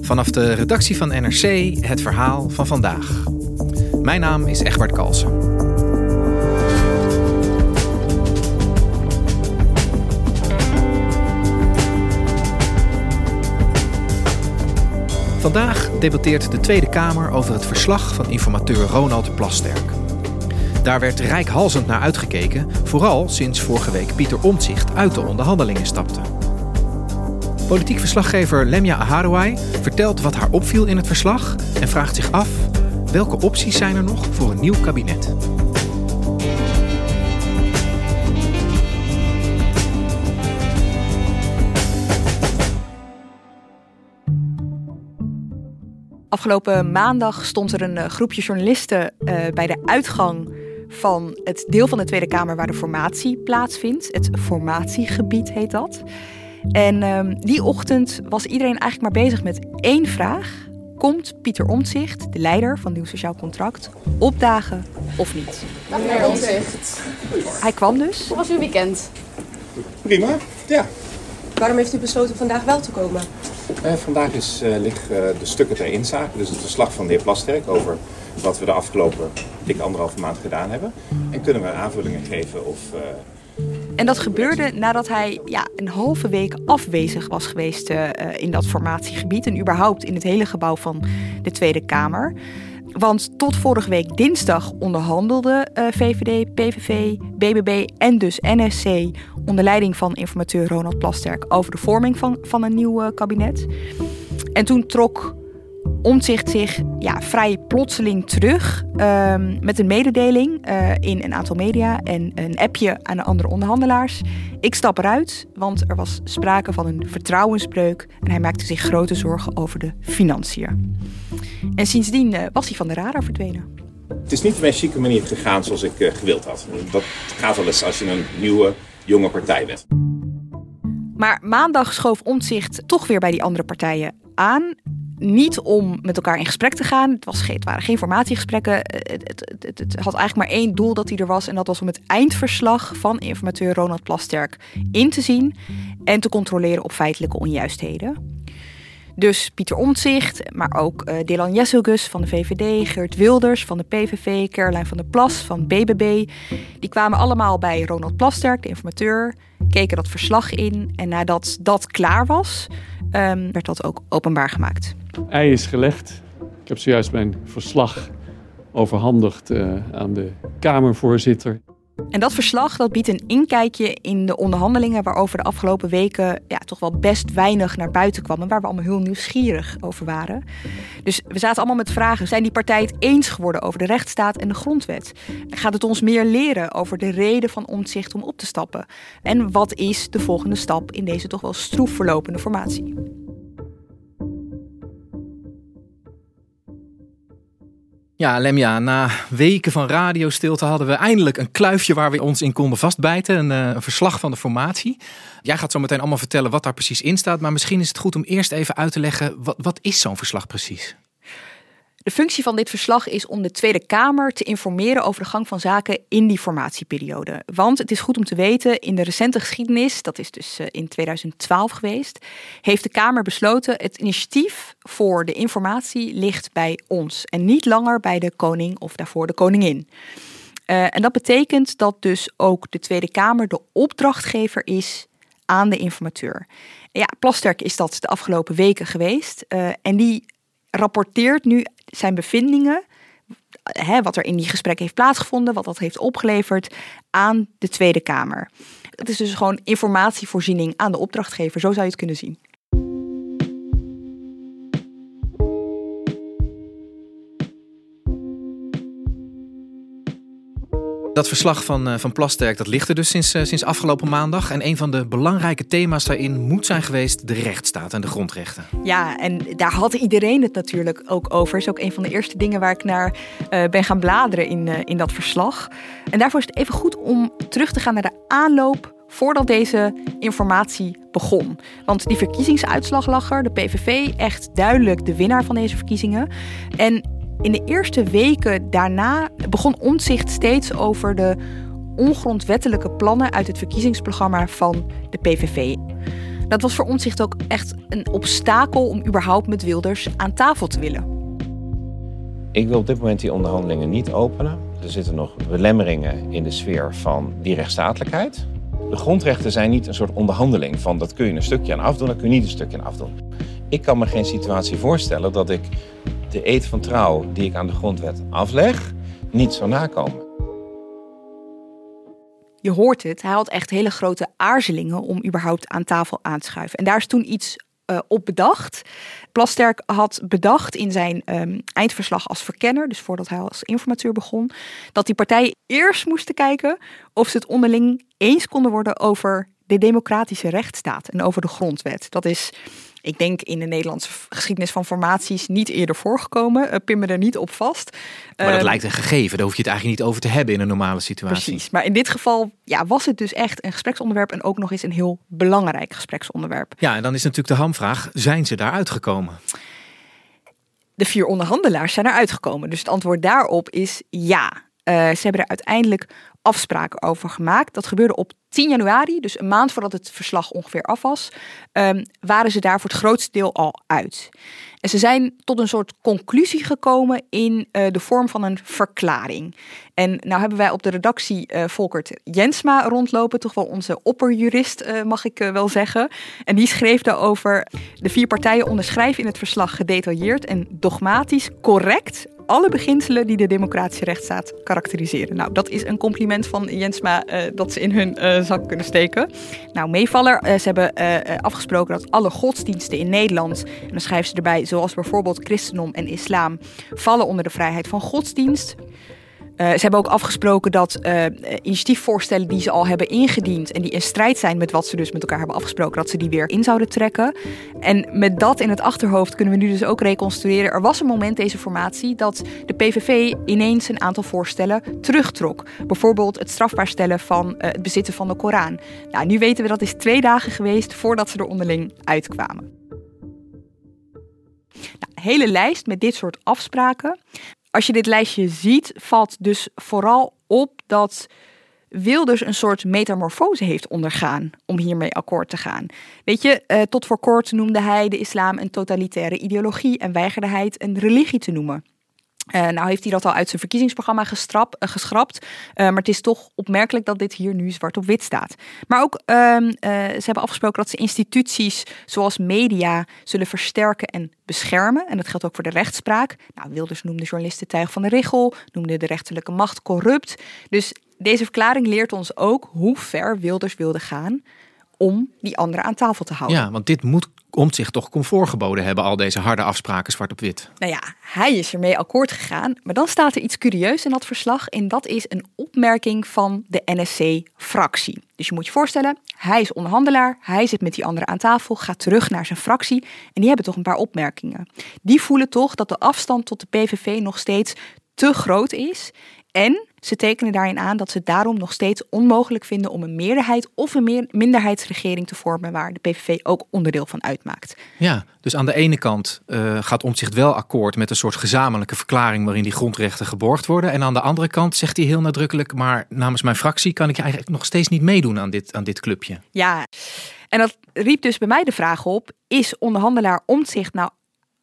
Vanaf de redactie van NRC het verhaal van vandaag. Mijn naam is Egbert Kalsen. Vandaag debatteert de Tweede Kamer over het verslag van informateur Ronald Plasterk. Daar werd rijkhalsend naar uitgekeken, vooral sinds vorige week Pieter Omtzigt uit de onderhandelingen stapte. Politiek verslaggever Lemja Aharouai vertelt wat haar opviel in het verslag en vraagt zich af welke opties zijn er nog voor een nieuw kabinet. Afgelopen maandag stond er een eh, groepje journalisten uh, bij de uitgang van het deel van de Tweede Kamer waar de formatie plaatsvindt. Het formatiegebied heet dat. En uh, die ochtend was iedereen eigenlijk maar bezig met één vraag. Komt Pieter Omtzigt, de leider van Nieuw Sociaal Contract, opdagen of niet? Dag meneer Omtzigt. Hij kwam dus. Hoe was uw weekend? Prima, ja. Waarom heeft u besloten vandaag wel te komen? Eh, vandaag is, uh, liggen de stukken ter inzake, dus het verslag van de heer Plasterk over wat we de afgelopen dikke anderhalve maand gedaan hebben. En kunnen we aanvullingen geven of... Uh, en dat gebeurde nadat hij ja, een halve week afwezig was geweest uh, in dat formatiegebied en überhaupt in het hele gebouw van de Tweede Kamer. Want tot vorige week dinsdag onderhandelden uh, VVD, PVV, BBB en dus NSC onder leiding van informateur Ronald Plasterk over de vorming van, van een nieuw kabinet. En toen trok Omtzigt zich ja, vrij plotseling terug um, met een mededeling uh, in een aantal media en een appje aan de andere onderhandelaars. Ik stap eruit, want er was sprake van een vertrouwensbreuk en hij maakte zich grote zorgen over de financiën. En sindsdien uh, was hij van de radar verdwenen. Het is niet de meest chique manier gegaan zoals ik uh, gewild had. Dat gaat wel eens als je een nieuwe, jonge partij bent. Maar maandag schoof Omtzigt toch weer bij die andere partijen aan niet om met elkaar in gesprek te gaan. Het, was, waren geen formatiegesprekken. Het, het, het, het, had eigenlijk maar één doel dat hij er was. En dat was om het eindverslag van informateur Ronald Plasterk in te zien. En te controleren op feitelijke onjuistheden. Dus Pieter Omtzigt, maar ook uh, Dylan Jesselgus van de VVD, Geert Wilders van de PVV, Caroline van der Plas van BBB. Die kwamen allemaal bij Ronald Plasterk, de informateur, keken dat verslag in. En nadat dat klaar was, um, werd dat ook openbaar gemaakt. Ei is gelegd. Ik heb zojuist mijn verslag overhandigd uh, aan de Kamervoorzitter. En dat verslag dat biedt een inkijkje in de onderhandelingen waarover de afgelopen weken ja, toch wel best weinig naar buiten kwam en waar we allemaal heel nieuwsgierig over waren. Dus we zaten allemaal met vragen: zijn die partijen het eens geworden over de rechtsstaat en de grondwet? Gaat het ons meer leren over de reden van omzicht om op te stappen? En wat is de volgende stap in deze toch wel stroef verlopende formatie? Ja, Lemja, na weken van radiostilte hadden we eindelijk een kluifje waar we ons in konden vastbijten. Een, uh, een, verslag van de formatie. Jij gaat zo meteen allemaal vertellen wat daar precies in staat. Maar misschien is het goed om eerst even uit te leggen, wat, wat is zo'n verslag precies? De functie van dit verslag is om de Tweede Kamer te informeren over de gang van zaken in die formatieperiode. Want het is goed om te weten, in de recente geschiedenis, dat is dus eh, in 2012 geweest, heeft de Kamer besloten het initiatief voor de informatie ligt bij ons en niet langer bij de koning of daarvoor de koningin. Uh, en dat betekent dat dus ook de Tweede Kamer de opdrachtgever is aan de informateur. Ja, Plasterk is dat de afgelopen weken geweest. Uh, en die rapporteert nu zijn bevindingen, hè, wat er in die gesprekken heeft plaatsgevonden, wat dat heeft opgeleverd aan de Tweede Kamer. Het is dus gewoon informatievoorziening aan de opdrachtgever, zo zou je het kunnen zien. Dat verslag van, uh, van Plasterk dat ligt er dus sinds, uh, sinds afgelopen maandag. En een van de belangrijke thema's daarin moet zijn geweest de rechtsstaat en de grondrechten. Ja, en daar had iedereen het natuurlijk ook over. Is ook een van de eerste dingen waar ik naar uh, ben gaan bladeren in, in dat verslag. En daarvoor is het even goed om terug te gaan naar de aanloop voordat deze informatie begon. Want die verkiezingsuitslag lag er, de PVV echt duidelijk de winnaar van deze verkiezingen. En in de eerste weken daarna begon Omtzigt steeds over de ongrondwettelijke plannen uit het verkiezingsprogramma van de PVV. Dat was voor Omtzigt ook echt een obstakel om überhaupt met Wilders aan tafel te willen. Ik wil op dit moment die onderhandelingen niet openen. Er zitten nog belemmeringen in de sfeer van die rechtsstatelijkheid. De grondrechten zijn niet een soort onderhandeling van dat kun je een stukje aan afdoen, dat kun je niet een stukje aan afdoen. Ik kan me geen situatie voorstellen dat ik de eed van trouw die ik aan de grondwet afleg, niet zou nakomen. Je hoort het, hij had echt hele grote aarzelingen om überhaupt aan tafel aan te schuiven. En daar is toen iets uh, op bedacht. Plasterk had bedacht in zijn um, eindverslag als verkenner, dus voordat hij als informateur begon, dat die partijen eerst moesten kijken of ze het onderling eens konden worden over de democratische rechtsstaat en over de grondwet. Dat is ik denk in de Nederlandse geschiedenis van formaties niet eerder voorgekomen. Uh, pin me er niet op vast. Maar dat ehm, lijkt een gegeven. Daar hoef je het eigenlijk niet over te hebben in een normale situatie. Precies. Maar in dit geval ja, was het dus echt een gespreksonderwerp en ook nog eens een heel belangrijk gespreksonderwerp. Ja, en dan is natuurlijk de hamvraag: zijn ze daar uitgekomen? De vier onderhandelaars zijn er uitgekomen. Dus het antwoord daarop is ja. Uh, ze hebben er uiteindelijk afspraken over gemaakt. Dat gebeurde op 10 januari, dus een maand voordat het verslag ongeveer af was, um, waren ze daar voor het grootste deel al uit. En ze zijn tot een soort conclusie gekomen in uh, de vorm van een verklaring. En nou hebben wij op de redactie uh, Volkert Jensma rondlopen, toch wel onze opperjurist, uh, mag ik wel zeggen. En die schreef daarover: de vier partijen onderschrijven in het verslag gedetailleerd en dogmatisch correct alle beginselen die de democratische rechtsstaat karakteriseren. Nou, dat is een compliment van Jensma uh, dat ze in hun uh, zak kunnen steken. Nou, meevaller, uh, ze hebben afgesproken dat alle godsdiensten in Nederland, en dan schrijven ze erbij, zoals bijvoorbeeld christendom en islam, vallen onder de vrijheid van godsdienst. Uh, ze hebben ook afgesproken dat uh, initiatiefvoorstellen die ze al hebben ingediend en die in strijd zijn met wat ze dus met elkaar hebben afgesproken, dat ze die weer in zouden trekken. En met dat in het achterhoofd kunnen we nu dus ook reconstrueren. Er was een moment deze formatie dat de PVV ineens een aantal voorstellen terugtrok. Bijvoorbeeld het strafbaar stellen van uh, het bezitten van de Koran. Nou, nu weten we dat is twee dagen geweest voordat ze er onderling uitkwamen. Nou, hele lijst met dit soort afspraken als je dit lijstje ziet, valt dus vooral op dat Wilders een soort metamorfose heeft ondergaan om hiermee akkoord te gaan. Weet je, eh, tot voor kort noemde hij de islam een totalitaire ideologie en weigerde hij het een religie te noemen. Uh, nou heeft hij dat al uit zijn verkiezingsprogramma gestrap, uh, geschrapt. Uh, maar het is toch opmerkelijk dat dit hier nu zwart op wit staat. Maar ook, ehm, ze hebben afgesproken dat ze instituties zoals media zullen versterken en beschermen. En dat geldt ook voor de rechtspraak. Nou, Wilders noemde journalisten tuig van de richel, noemde de rechterlijke macht corrupt. Dus deze verklaring leert ons ook hoe ver Wilders wilde gaan om die anderen aan tafel te houden. Ja, want dit moet zich toch comfort geboden hebben, al deze harde afspraken zwart op wit. Nou ja, hij is ermee akkoord gegaan. Maar dan staat er iets curieus in dat verslag. En dat is een opmerking van de NSC-fractie. Dus je moet je voorstellen, hij is onderhandelaar. Hij zit met die anderen aan tafel, gaat terug naar zijn fractie. En die hebben toch een paar opmerkingen. Die voelen toch dat de afstand tot de PVV nog steeds te groot is. En ze tekenen daarin aan dat ze het daarom nog steeds onmogelijk vinden om een meerderheid of een meer minderheidsregering te vormen waar de PVV ook onderdeel van uitmaakt. Ja, dus aan de ene kant uh, gaat Omtzigt wel akkoord met een soort gezamenlijke verklaring waarin die grondrechten geborgd worden. En aan de andere kant zegt hij heel nadrukkelijk, maar namens mijn fractie kan ik eigenlijk nog steeds niet meedoen aan dit, aan dit clubje. Ja, en dat riep dus bij mij de vraag op, is onderhandelaar Omtzigt nou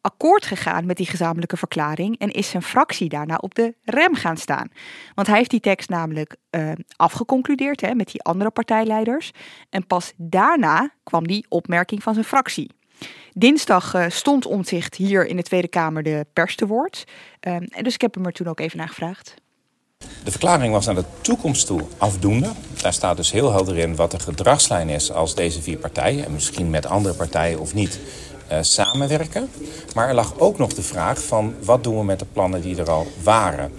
akkoord gegaan met die gezamenlijke verklaring en is zijn fractie daarna op de rem gaan staan. Want hij heeft die tekst namelijk uh, afgeconcludeerd hè, met die andere partijleiders. En pas daarna kwam die opmerking van zijn fractie. Dinsdag uh, stond Omtzigt hier in de Tweede Kamer de pers te woord. En dus ik heb hem er toen ook even naar gevraagd. De verklaring was naar de toekomst toe afdoende. Daar staat dus heel helder in wat de gedragslijn is als deze vier partijen... en misschien met andere partijen of niet, uh, samenwerken. Maar er lag ook nog de vraag van wat doen we met de plannen die er al waren.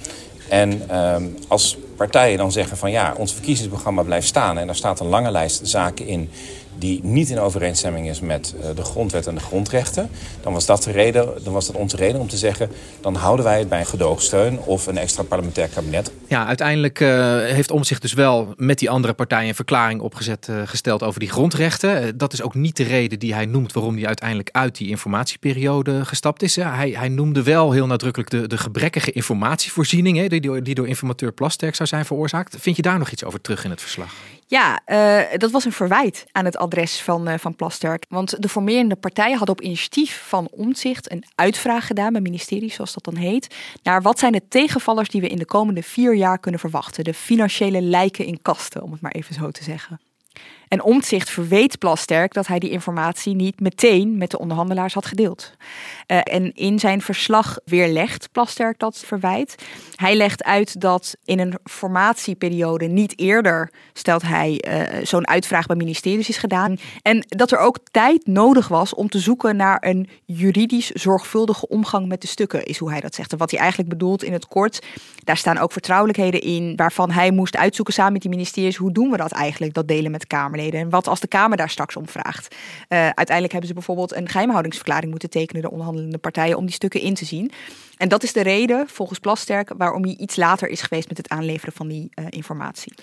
En uh, als partijen dan zeggen van ja, ons verkiezingsprogramma blijft staan... en daar staat een lange lijst zaken in die niet in overeenstemming is met eh, de grondwet en de grondrechten... dan was, dat de reden, dan was dat onze reden om te zeggen... dan houden wij het bij een gedoogsteun of een extra parlementair kabinet. Ja, uiteindelijk uh, heeft Omtzigt dus wel met die andere partijen... een verklaring opgezet uh, gesteld over die grondrechten. dat is ook niet de reden die hij noemt waarom hij uiteindelijk uit die informatieperiode gestapt is. Hij, hij noemde wel heel nadrukkelijk de, de gebrekkige informatievoorziening... Hè, die, door, die door informateur Plasterk zou zijn veroorzaakt. Vind je daar nog iets over terug in het verslag? Ja, uh, dat was een verwijt aan het adres van, uh, van Plasterk. Want de formerende partijen hadden op initiatief van Omtzigt een uitvraag gedaan bij ministerie, zoals dat dan heet, naar wat zijn de tegenvallers die we in de komende vier jaar kunnen verwachten. De financiële lijken in kasten, om het maar even zo te zeggen. En Omtzigt verweet Plasterk dat hij die informatie niet meteen met de onderhandelaars had gedeeld. Uh, en in zijn verslag weerlegt Plasterk dat verwijt. Hij legt uit dat in een formatieperiode niet eerder, stelt hij, uh, zo'n uitvraag bij ministeries is gedaan. En dat er ook tijd nodig was om te zoeken naar een juridisch zorgvuldige omgang met de stukken, is hoe hij dat zegt. En wat hij eigenlijk bedoelt in het kort, daar staan ook vertrouwelijkheden in, waarvan hij moest uitzoeken samen met die ministeries, hoe doen we dat eigenlijk, dat delen met Kamerleden. En wat als de Kamer daar straks om vraagt? Uh, uiteindelijk hebben ze bijvoorbeeld een geheimhoudingsverklaring moeten tekenen, de onderhandelende partijen, om die stukken in te zien. En dat is de reden, volgens Plasterk, waarom hij iets later is geweest met het aanleveren van die uh, informatie.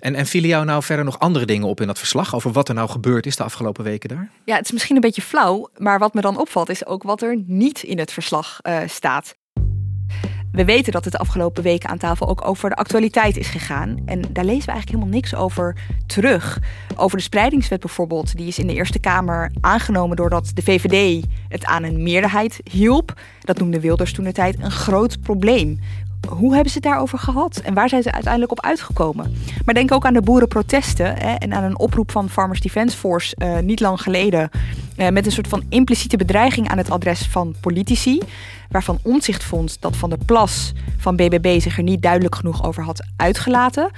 En, en vielen jou nou verder nog andere dingen op in dat verslag over wat er nou gebeurd is de afgelopen weken daar? Ja, het is misschien een beetje flauw, maar wat me dan opvalt is ook wat er niet in het verslag uh, staat. We weten dat het de afgelopen weken aan tafel ook over de actualiteit is gegaan. En daar lezen we eigenlijk helemaal niks over terug. Over de spreidingswet bijvoorbeeld. Die is in de Eerste Kamer aangenomen doordat de VVD het aan een meerderheid hielp. Dat noemde Wilders toen de tijd een groot probleem. Hoe hebben ze het daarover gehad? En waar zijn ze uiteindelijk op uitgekomen? Maar denk ook aan de boerenprotesten hè, en aan een oproep van Farmers Defence Force uh, niet lang geleden. Uh, met een soort van impliciete bedreiging aan het adres van politici. Waarvan Omzicht vond dat Van der Plas van BBB zich er niet duidelijk genoeg over had uitgelaten.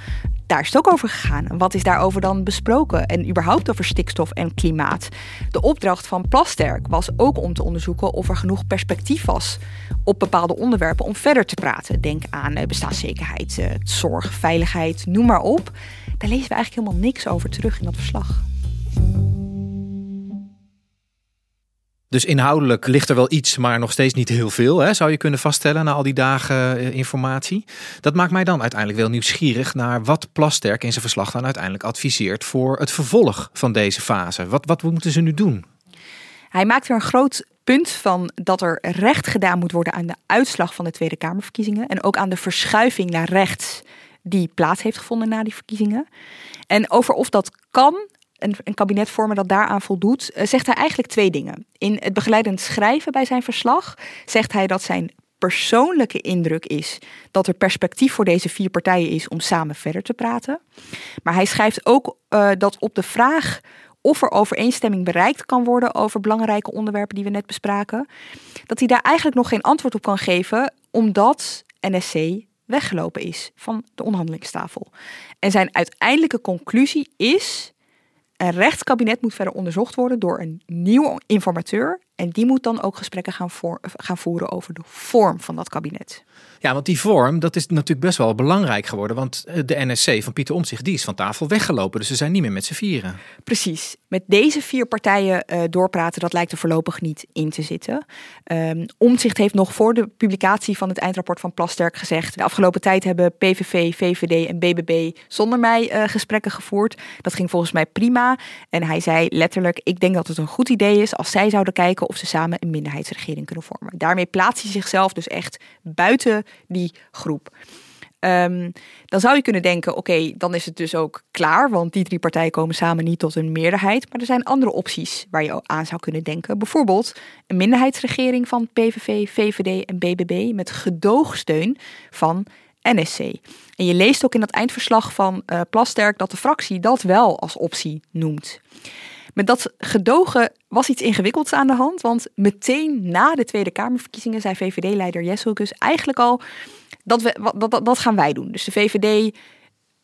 Daar is het ook over gegaan. Wat is daarover dan besproken? En überhaupt over stikstof en klimaat. De opdracht van Plasterk was ook om te onderzoeken of er genoeg perspectief was op bepaalde onderwerpen om verder te praten. Denk aan bestaanszekerheid, zorg, veiligheid, noem maar op. Daar lezen we eigenlijk helemaal niks over terug in dat verslag. Dus inhoudelijk ligt er wel iets, maar nog steeds niet heel veel, hè, zou je kunnen vaststellen na al die dagen uh, informatie. Dat maakt mij dan uiteindelijk wel nieuwsgierig naar wat Plasterk in zijn verslag dan uiteindelijk adviseert voor het vervolg van deze fase. Wat, wat moeten ze nu doen? Hij maakt er een groot punt van dat er recht gedaan moet worden aan de uitslag van de Tweede Kamerverkiezingen en ook aan de verschuiving naar rechts die plaats heeft gevonden na die verkiezingen. En over of dat kan, een, een, kabinet vormen dat daaraan voldoet, uh, zegt hij eigenlijk twee dingen. In het begeleidend schrijven bij zijn verslag zegt hij dat zijn persoonlijke indruk is dat er perspectief voor deze vier partijen is om samen verder te praten. Maar hij schrijft ook uh, dat op de vraag of er overeenstemming bereikt kan worden over belangrijke onderwerpen die we net bespraken, dat hij daar eigenlijk nog geen antwoord op kan geven, omdat NSC weggelopen is van de onderhandelingstafel. En zijn uiteindelijke conclusie is een rechtskabinet moet verder onderzocht worden door een nieuwe informateur. En die moet dan ook gesprekken gaan, voor, gaan voeren over de vorm van dat kabinet. Ja, want die vorm, dat is natuurlijk best wel belangrijk geworden. Want eh, de NSC van Pieter Omtzigt, die is van tafel weggelopen. Dus ze zijn niet meer met z'n vieren. Precies. Met deze vier partijen uh, doorpraten, dat lijkt er voorlopig niet in te zitten. Um, Omtzigt heeft nog voor de publicatie van het eindrapport van Plasterk gezegd... de afgelopen tijd hebben PVV, VVD en BBB zonder mij uh, gesprekken gevoerd. Dat ging volgens mij prima. En hij zei letterlijk, ik denk dat het een goed idee is... als zij zouden kijken of ze samen een minderheidsregering kunnen vormen. Daarmee plaatst hij zichzelf dus echt buiten die groep. Um, dan zou je kunnen denken, oké, dan is het dus ook klaar, want die drie partijen komen samen niet tot een meerderheid. Maar er zijn andere opties waar je aan zou kunnen denken. Bijvoorbeeld een minderheidsregering van PVV, VVD en BBB met gedoogsteun van NSC. En je leest ook in dat eindverslag van uh, Plasterk dat de fractie dat wel als optie noemt. Met dat gedogen was iets ingewikkelds aan de hand. Want meteen na de Tweede Kamerverkiezingen zei VVD-leider Jesselkus eigenlijk al... Dat, we, dat, dat, dat gaan wij doen. Dus de VVD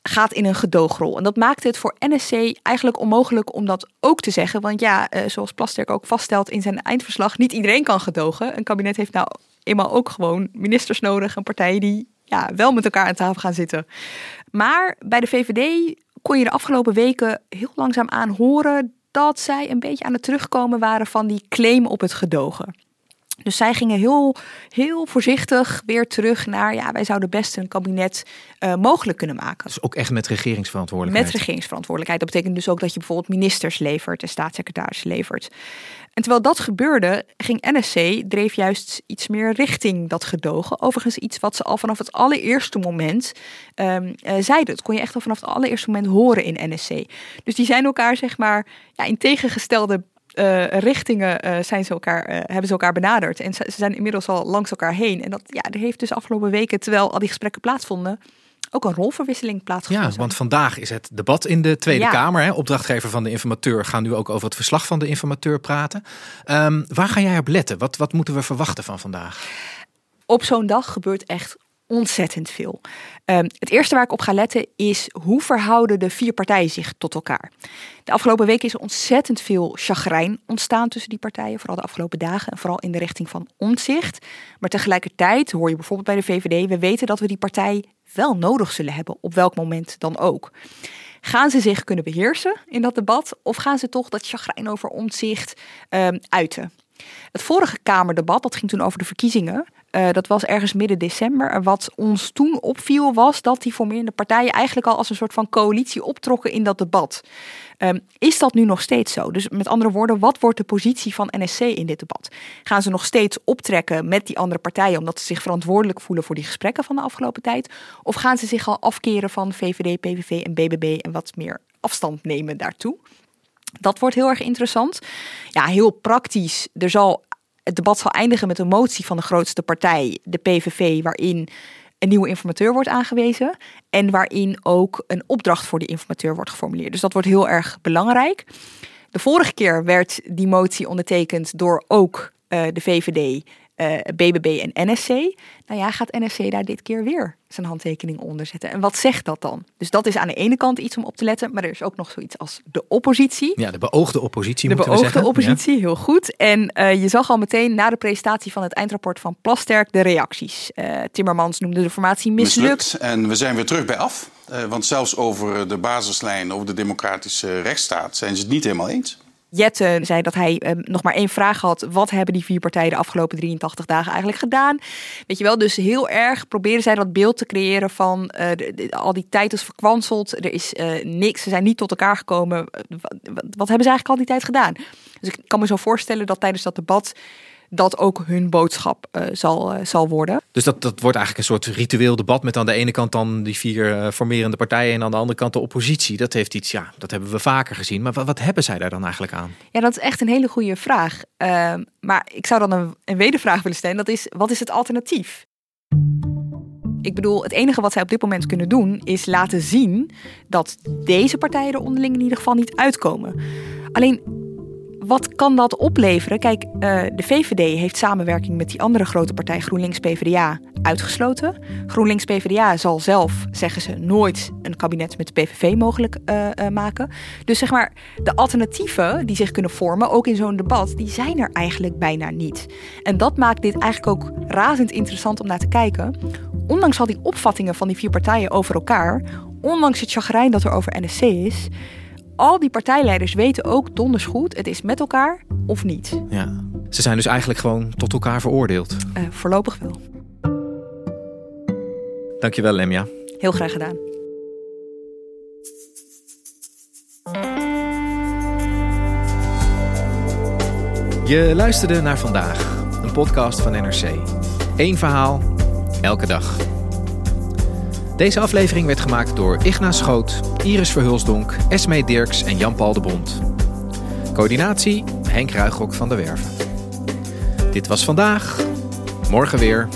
gaat in een gedoogrol. En dat maakte het voor NSC eigenlijk onmogelijk om dat ook te zeggen. Want ja, uh, zoals Plasterk ook vaststelt in zijn eindverslag... niet iedereen kan gedogen. Een kabinet heeft nou eenmaal ook gewoon ministers nodig... en partijen die ja, wel met elkaar aan tafel gaan zitten. Maar bij de VVD kon je de afgelopen weken heel langzaam aan horen dat zij een beetje aan het terugkomen waren van die claim op het gedogen. Dus zij gingen heel, heel voorzichtig weer terug naar, ja, wij zouden best een kabinet uh, mogelijk kunnen maken. Dus ook echt met regeringsverantwoordelijkheid. Met regeringsverantwoordelijkheid. Dat betekent dus ook dat je bijvoorbeeld ministers levert en staatssecretarissen levert. En terwijl dat gebeurde, ging NSC, dreef juist iets meer richting dat gedogen. Overigens iets wat ze al vanaf het allereerste moment um, uh, zeiden. Dat kon je echt al vanaf het allereerste moment horen in NSC. Dus die zijn elkaar, zeg maar, ja, in tegengestelde uh, richtingen uh, zijn ze elkaar, hebben ze elkaar benaderd. En ze, ze, zijn inmiddels al langs elkaar heen. En dat ja, er heeft dus afgelopen weken, terwijl al die gesprekken plaatsvonden, ook een rolverwisseling plaatsgevonden. Ja, want vandaag is het debat in de Tweede ja. Kamer. Hè. Opdrachtgever van de informateur gaan nu ook over het verslag van de informateur praten. Um, waar ga jij op letten? Wat, wat moeten we verwachten van vandaag? Op zo'n dag gebeurt echt ontzettend veel. Um, het eerste waar ik op ga letten is hoe verhouden de vier partijen zich tot elkaar. De afgelopen weken is er ontzettend veel chagrijn ontstaan tussen die partijen, vooral de afgelopen dagen en vooral in de richting van omzicht. Maar tegelijkertijd hoor je bijvoorbeeld bij de VVD, we weten dat we die partij wel nodig zullen hebben, op welk moment dan ook. Gaan ze zich kunnen beheersen in dat debat of gaan ze toch dat chagrijn over omzicht um, uiten? Het vorige Kamerdebat, dat ging toen over de verkiezingen. Uh, dat was ergens midden december. En wat ons toen opviel was dat die formerende partijen eigenlijk al als een soort van coalitie optrokken in dat debat. Um, is dat nu nog steeds zo? Dus met andere woorden, wat wordt de positie van NSC in dit debat? Gaan ze nog steeds optrekken met die andere partijen omdat ze zich verantwoordelijk voelen voor die gesprekken van de afgelopen tijd? Of gaan ze zich al afkeren van VVD, PVV en BBB en wat meer afstand nemen daartoe? Dat wordt heel erg interessant. Ja, heel praktisch. Er zal, het debat zal eindigen met een motie van de grootste partij, de PVV, waarin een nieuwe informateur wordt aangewezen. En waarin ook een opdracht voor de informateur wordt geformuleerd. Dus dat wordt heel erg belangrijk. De vorige keer werd die motie ondertekend door ook uh, de VVD, uh, BBB en NSC. Nou ja, gaat NSC daar dit keer weer zijn handtekening onder zetten? En wat zegt dat dan? Dus dat is aan de ene kant iets om op te letten, maar er is ook nog zoiets als de oppositie. Ja, de beoogde oppositie. De moeten beoogde we zeggen. oppositie, ja. heel goed. En uh, je zag al meteen na de presentatie van het eindrapport van Plasterk de reacties. Uh, Timmermans noemde de formatie mislukt. mislukt. En we zijn weer terug bij af. Uh, want zelfs over de basislijn, over de democratische rechtsstaat, zijn ze het niet helemaal eens. Jette zei dat hij uh, nog maar één vraag had. Wat hebben die vier partijen de afgelopen 83 dagen eigenlijk gedaan? Weet je wel, dus heel erg proberen zij dat beeld te creëren van de, al die tijd is verkwanseld. Er is uh, niks, ze zijn niet tot elkaar gekomen. Wat, wat, hebben ze eigenlijk al die tijd gedaan? Dus ik kan me zo voorstellen dat tijdens dat debat dat ook hun boodschap uh, zal, uh, zal worden. Dus dat, dat wordt eigenlijk een soort ritueel debat met aan de ene kant dan die vier uh, formerende partijen en aan de andere kant de oppositie. Dat heeft iets, ja, dat hebben we vaker gezien. Maar wat, wat hebben zij daar dan eigenlijk aan? Ja, dat is echt een hele goede vraag. Ehm, maar ik zou dan een, een wedervraag willen stellen. Dat is, wat is het alternatief? Ik bedoel, het enige wat zij op dit moment kunnen doen is laten zien dat deze partijen er onderling in ieder geval niet uitkomen. Alleen wat kan dat opleveren? Kijk, uh, de VVD heeft samenwerking met die andere grote partij GroenLinks-PVDA uitgesloten. GroenLinks-PVDA zal zelf, zeggen ze, nooit een kabinet met de PVV mogelijk uh, uh, maken. Dus zeg maar, de alternatieven die zich kunnen vormen, ook in zo'n debat, die zijn er eigenlijk bijna niet. En dat maakt dit eigenlijk ook razend interessant om naar te kijken. Ondanks al die opvattingen van die vier partijen over elkaar, ondanks het chagrijn dat er over NSC is, al die partijleiders weten ook donders goed, het is met elkaar of niet. Ja. Ze zijn dus eigenlijk gewoon tot elkaar veroordeeld. Uh, voorlopig wel. Dankjewel, Lemja. Heel graag gedaan. Je luisterde naar vandaag, een podcast van NRC. Eén verhaal, elke dag. Deze aflevering werd gemaakt door Igna Schoot, Iris Verhulsdonk, Esmee Dirks en Jan-Paul de Bond. Coördinatie Henk Ruigrok van der Werven. Dit was vandaag, morgen weer